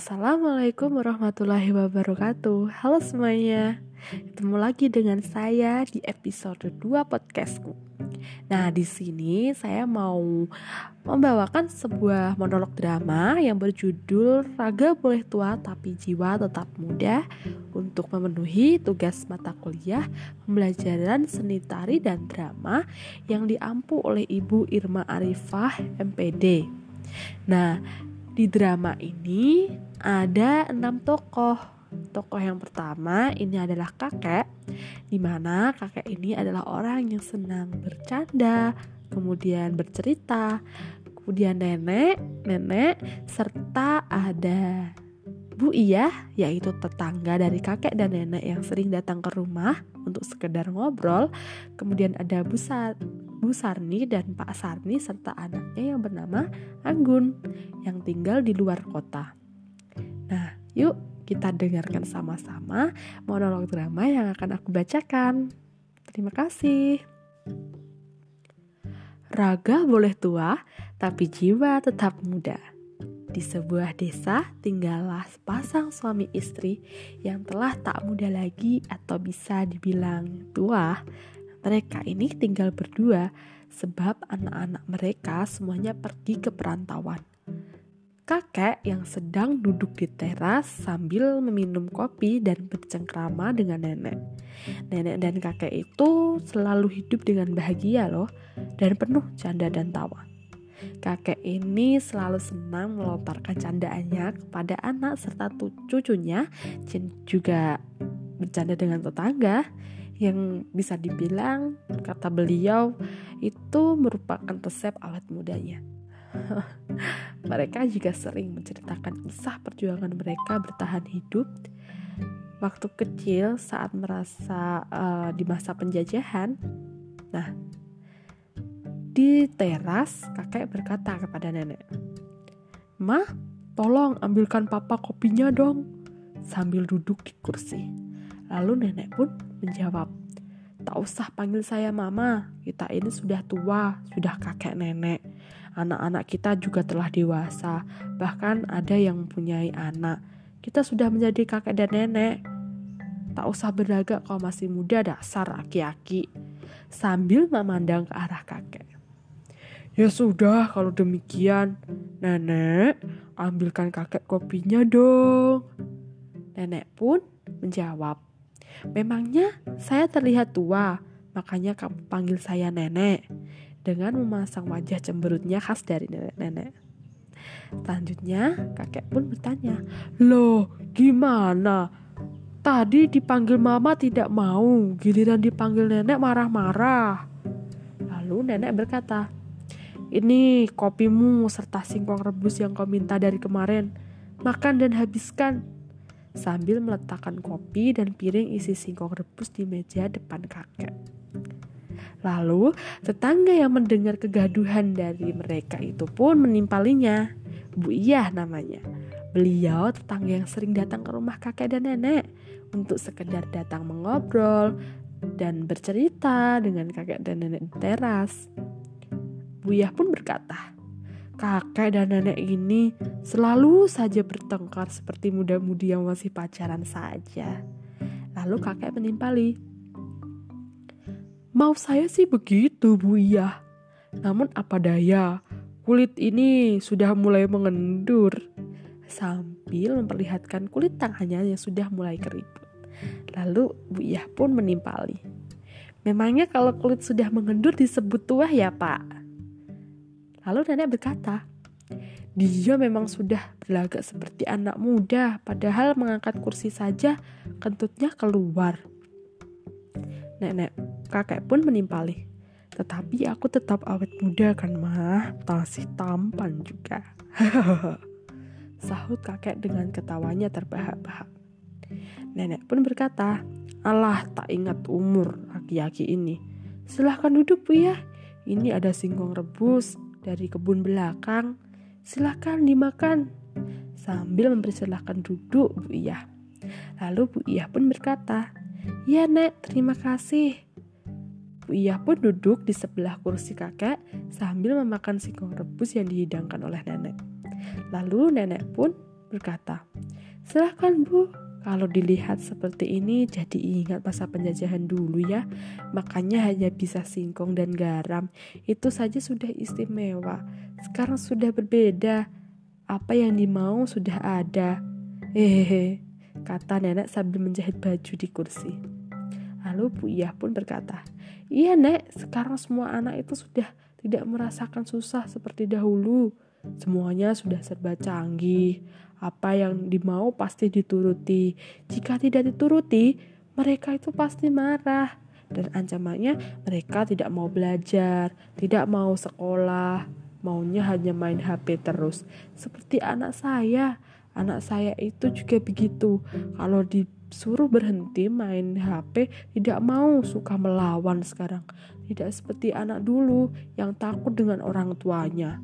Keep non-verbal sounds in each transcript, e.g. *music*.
Assalamualaikum warahmatullahi wabarakatuh. Halo semuanya. Ketemu lagi dengan saya di episode 2 podcastku. Nah di sini saya mau membawakan sebuah monolog drama yang berjudul Raga boleh tua tapi jiwa tetap muda Untuk memenuhi tugas mata kuliah pembelajaran seni tari dan drama yang diampu oleh Ibu Irma Arifah MPD Nah, di drama ini ada enam tokoh. Tokoh yang pertama ini adalah kakek, di mana kakek ini adalah orang yang senang bercanda, kemudian bercerita, kemudian nenek, nenek, serta ada Bu Iya, yaitu tetangga dari kakek dan nenek yang sering datang ke rumah untuk sekedar ngobrol. Kemudian ada Bu, Sa Bu Sarni dan Pak Sarni serta anaknya yang bernama Anggun yang tinggal di luar kota. Nah, yuk kita dengarkan sama-sama monolog drama yang akan aku bacakan. Terima kasih. Raga boleh tua, tapi jiwa tetap muda. Di sebuah desa tinggallah sepasang suami istri yang telah tak muda lagi atau bisa dibilang tua. Mereka ini tinggal berdua sebab anak-anak mereka semuanya pergi ke perantauan. Kakek yang sedang duduk di teras sambil meminum kopi dan bercengkrama dengan nenek. Nenek dan kakek itu selalu hidup dengan bahagia loh dan penuh canda dan tawa. Kakek ini selalu senang melontarkan candaannya kepada anak serta cucunya juga bercanda dengan tetangga yang bisa dibilang kata beliau itu merupakan resep awet mudanya. *laughs* mereka juga sering menceritakan kisah perjuangan mereka bertahan hidup waktu kecil saat merasa uh, di masa penjajahan. Nah, di teras, kakek berkata kepada nenek, "Ma, tolong ambilkan papa kopinya dong." Sambil duduk di kursi. Lalu nenek pun menjawab, "Tak usah panggil saya mama, kita ini sudah tua, sudah kakek nenek. Anak-anak kita juga telah dewasa, bahkan ada yang mempunyai anak. Kita sudah menjadi kakek dan nenek. Tak usah berlagak kau masih muda dasar aki-aki." Sambil memandang ke arah kakek. Ya sudah, kalau demikian, Nenek, ambilkan kakek kopinya dong. Nenek pun menjawab, Memangnya saya terlihat tua, makanya kamu panggil saya nenek. Dengan memasang wajah cemberutnya khas dari nenek-nenek. Selanjutnya, kakek pun bertanya, Loh, gimana? Tadi dipanggil mama tidak mau, giliran dipanggil nenek marah-marah. Lalu nenek berkata, ini kopimu serta singkong rebus yang kau minta dari kemarin. Makan dan habiskan. Sambil meletakkan kopi dan piring isi singkong rebus di meja depan kakek. Lalu, tetangga yang mendengar kegaduhan dari mereka itu pun menimpalinya. Bu Iyah namanya. Beliau tetangga yang sering datang ke rumah kakek dan nenek untuk sekedar datang mengobrol dan bercerita dengan kakek dan nenek di teras. Buya pun berkata, kakek dan nenek ini selalu saja bertengkar seperti muda-mudi yang masih pacaran saja. Lalu kakek menimpali, Mau saya sih begitu, Bu Iya. Namun apa daya, kulit ini sudah mulai mengendur. Sambil memperlihatkan kulit tangannya yang sudah mulai keriput. Lalu Bu Iya pun menimpali. Memangnya kalau kulit sudah mengendur disebut tua ya, Pak? Lalu nenek berkata, dia memang sudah berlagak seperti anak muda, padahal mengangkat kursi saja kentutnya keluar. Nenek kakek pun menimpali. Tetapi aku tetap awet muda kan mah, masih tampan juga. *laughs* Sahut kakek dengan ketawanya terbahak-bahak. Nenek pun berkata, Allah tak ingat umur aki-aki ini. Silahkan duduk bu ya, ini ada singkong rebus, dari kebun belakang. Silahkan dimakan. Sambil mempersilahkan duduk Bu Iyah. Lalu Bu Iyah pun berkata, Ya nek, terima kasih. Bu Iyah pun duduk di sebelah kursi kakek sambil memakan singkong rebus yang dihidangkan oleh nenek. Lalu nenek pun berkata, Silahkan bu, kalau dilihat seperti ini jadi ingat masa penjajahan dulu ya. Makanya hanya bisa singkong dan garam. Itu saja sudah istimewa. Sekarang sudah berbeda. Apa yang dimau sudah ada. Hehehe, kata nenek sambil menjahit baju di kursi. Lalu Bu Iyah pun berkata, Iya nek, sekarang semua anak itu sudah tidak merasakan susah seperti dahulu. Semuanya sudah serba canggih. Apa yang dimau pasti dituruti. Jika tidak dituruti, mereka itu pasti marah. Dan ancamannya mereka tidak mau belajar, tidak mau sekolah, maunya hanya main HP terus. Seperti anak saya Anak saya itu juga begitu. Kalau disuruh berhenti main HP, tidak mau suka melawan sekarang. Tidak seperti anak dulu yang takut dengan orang tuanya.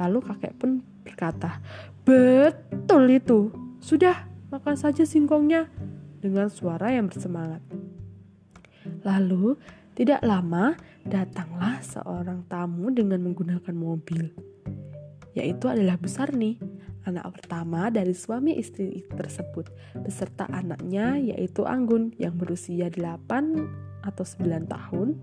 Lalu kakek pun berkata, "Betul itu. Sudah, makan saja singkongnya." Dengan suara yang bersemangat. Lalu, tidak lama datanglah seorang tamu dengan menggunakan mobil, yaitu adalah besar nih anak pertama dari suami istri tersebut beserta anaknya yaitu Anggun yang berusia 8 atau 9 tahun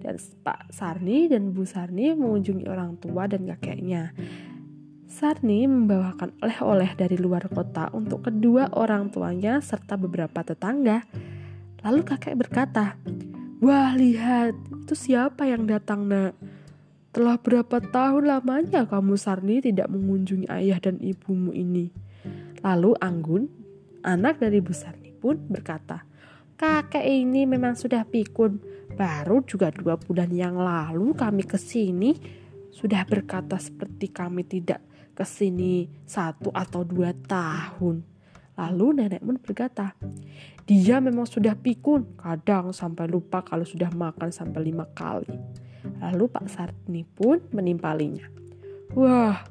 dan Pak Sarni dan Bu Sarni mengunjungi orang tua dan kakeknya. Sarni membawakan oleh-oleh dari luar kota untuk kedua orang tuanya serta beberapa tetangga. Lalu kakek berkata, "Wah, lihat, itu siapa yang datang, Nak?" Telah berapa tahun lamanya kamu Sarni tidak mengunjungi ayah dan ibumu ini? Lalu Anggun, anak dari Bu Sarni pun berkata, Kakek ini memang sudah pikun. Baru juga dua bulan yang lalu kami ke sini sudah berkata seperti kami tidak ke sini satu atau dua tahun. Lalu nenek pun berkata, dia memang sudah pikun, kadang sampai lupa kalau sudah makan sampai lima kali. Lalu Pak Sarni pun menimpalinya. Wah,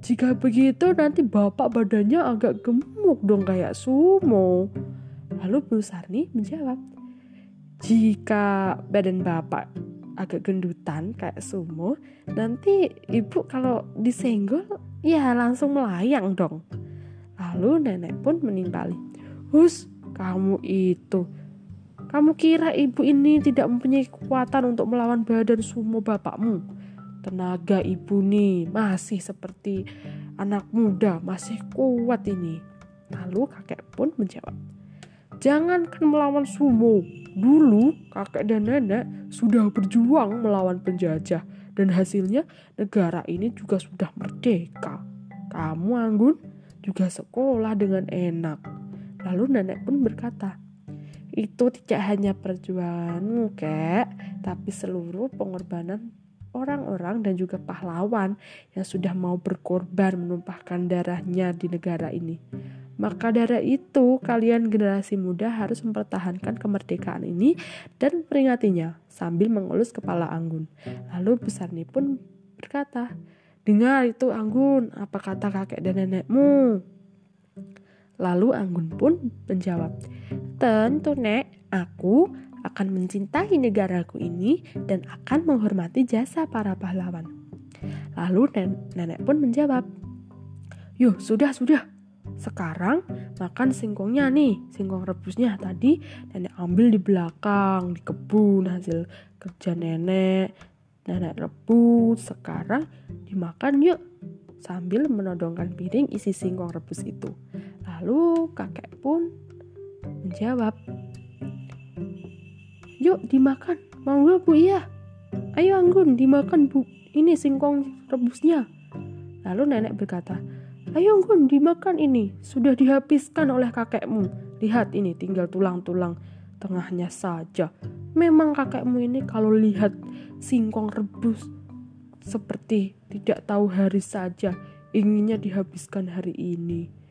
jika begitu nanti bapak badannya agak gemuk dong kayak sumo. Lalu Bu Sarni menjawab, jika badan bapak agak gendutan kayak sumo, nanti ibu kalau disenggol ya langsung melayang dong. Lalu nenek pun menimpali, Hus, kamu itu kamu kira ibu ini tidak mempunyai kekuatan untuk melawan badan sumo bapakmu? Tenaga ibu nih masih seperti anak muda, masih kuat ini. Lalu kakek pun menjawab, Jangankan melawan sumo, dulu kakek dan nenek sudah berjuang melawan penjajah dan hasilnya negara ini juga sudah merdeka. Kamu Anggun juga sekolah dengan enak. Lalu nenek pun berkata, itu tidak hanya perjuanganmu kek tapi seluruh pengorbanan orang-orang dan juga pahlawan yang sudah mau berkorban menumpahkan darahnya di negara ini. Maka dari itu, kalian generasi muda harus mempertahankan kemerdekaan ini dan memperingatinya sambil mengelus kepala Anggun. Lalu Besarni pun berkata, Dengar itu Anggun, apa kata kakek dan nenekmu? Lalu Anggun pun menjawab, Tentu nek, aku akan mencintai negaraku ini dan akan menghormati jasa para pahlawan. Lalu nenek pun menjawab, Yuh, sudah, sudah. Sekarang makan singkongnya nih, singkong rebusnya tadi nenek ambil di belakang, di kebun hasil kerja nenek. Nenek rebus, sekarang dimakan yuk sambil menodongkan piring isi singkong rebus itu. Lalu kakek pun menjawab, Yuk dimakan, gak bu iya? Ayo Anggun dimakan bu, ini singkong rebusnya. Lalu nenek berkata, Ayo Anggun dimakan ini, sudah dihabiskan oleh kakekmu. Lihat ini tinggal tulang-tulang tengahnya saja. Memang kakekmu ini kalau lihat singkong rebus seperti tidak tahu hari saja inginnya dihabiskan hari ini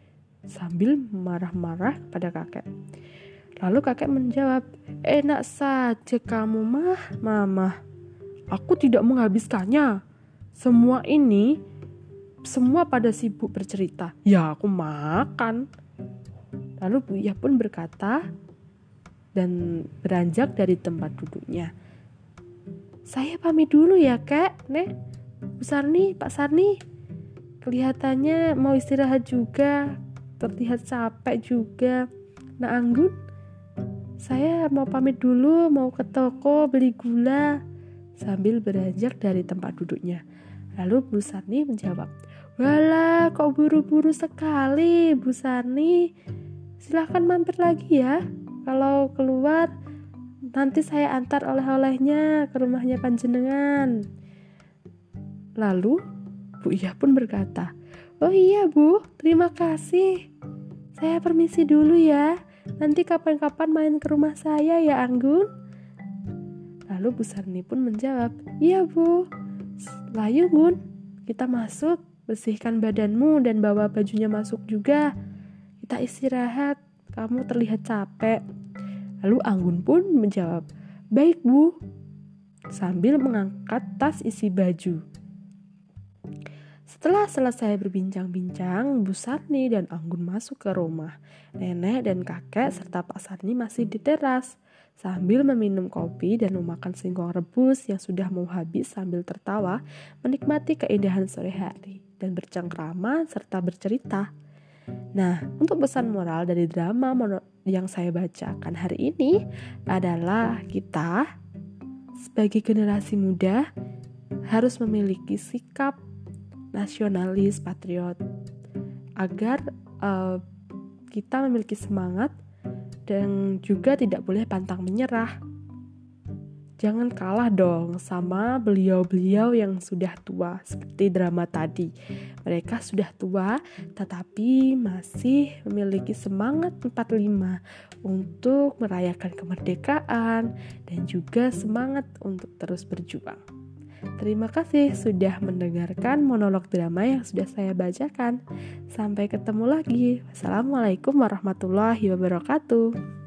sambil marah-marah pada kakek. Lalu kakek menjawab, enak saja kamu mah, mama. Aku tidak menghabiskannya. Semua ini, semua pada sibuk bercerita. Ya aku makan. Lalu Bu Iya pun berkata dan beranjak dari tempat duduknya. Saya pamit dulu ya kek, Nek. Bu Sarni, Pak Sarni. kelihatannya mau istirahat juga, terlihat capek juga. Nah, Anggun, saya mau pamit dulu, mau ke toko beli gula sambil beranjak dari tempat duduknya. Lalu Bu Sani menjawab, Walah, kok buru-buru sekali, Bu Sani. Silahkan mampir lagi ya. Kalau keluar, nanti saya antar oleh-olehnya ke rumahnya panjenengan. Lalu Bu Iya pun berkata, Oh iya Bu, terima kasih. Saya permisi dulu ya. Nanti kapan-kapan main ke rumah saya ya Anggun. Lalu Bu Sarni pun menjawab, Iya Bu. Layu Gun, kita masuk, bersihkan badanmu dan bawa bajunya masuk juga. Kita istirahat, kamu terlihat capek. Lalu Anggun pun menjawab, Baik Bu. Sambil mengangkat tas isi baju. Setelah selesai berbincang-bincang, Bu Sarni dan Anggun masuk ke rumah. Nenek dan kakek serta Pak Sarni masih di teras. Sambil meminum kopi dan memakan singkong rebus yang sudah mau habis sambil tertawa, menikmati keindahan sore hari dan bercengkrama serta bercerita. Nah, untuk pesan moral dari drama yang saya bacakan hari ini adalah kita sebagai generasi muda harus memiliki sikap nasionalis, patriot, agar uh, kita memiliki semangat dan juga tidak boleh pantang menyerah. Jangan kalah dong sama beliau-beliau yang sudah tua seperti drama tadi. Mereka sudah tua tetapi masih memiliki semangat 45 untuk merayakan kemerdekaan dan juga semangat untuk terus berjuang. Terima kasih sudah mendengarkan monolog drama yang sudah saya bacakan. Sampai ketemu lagi. Wassalamualaikum warahmatullahi wabarakatuh.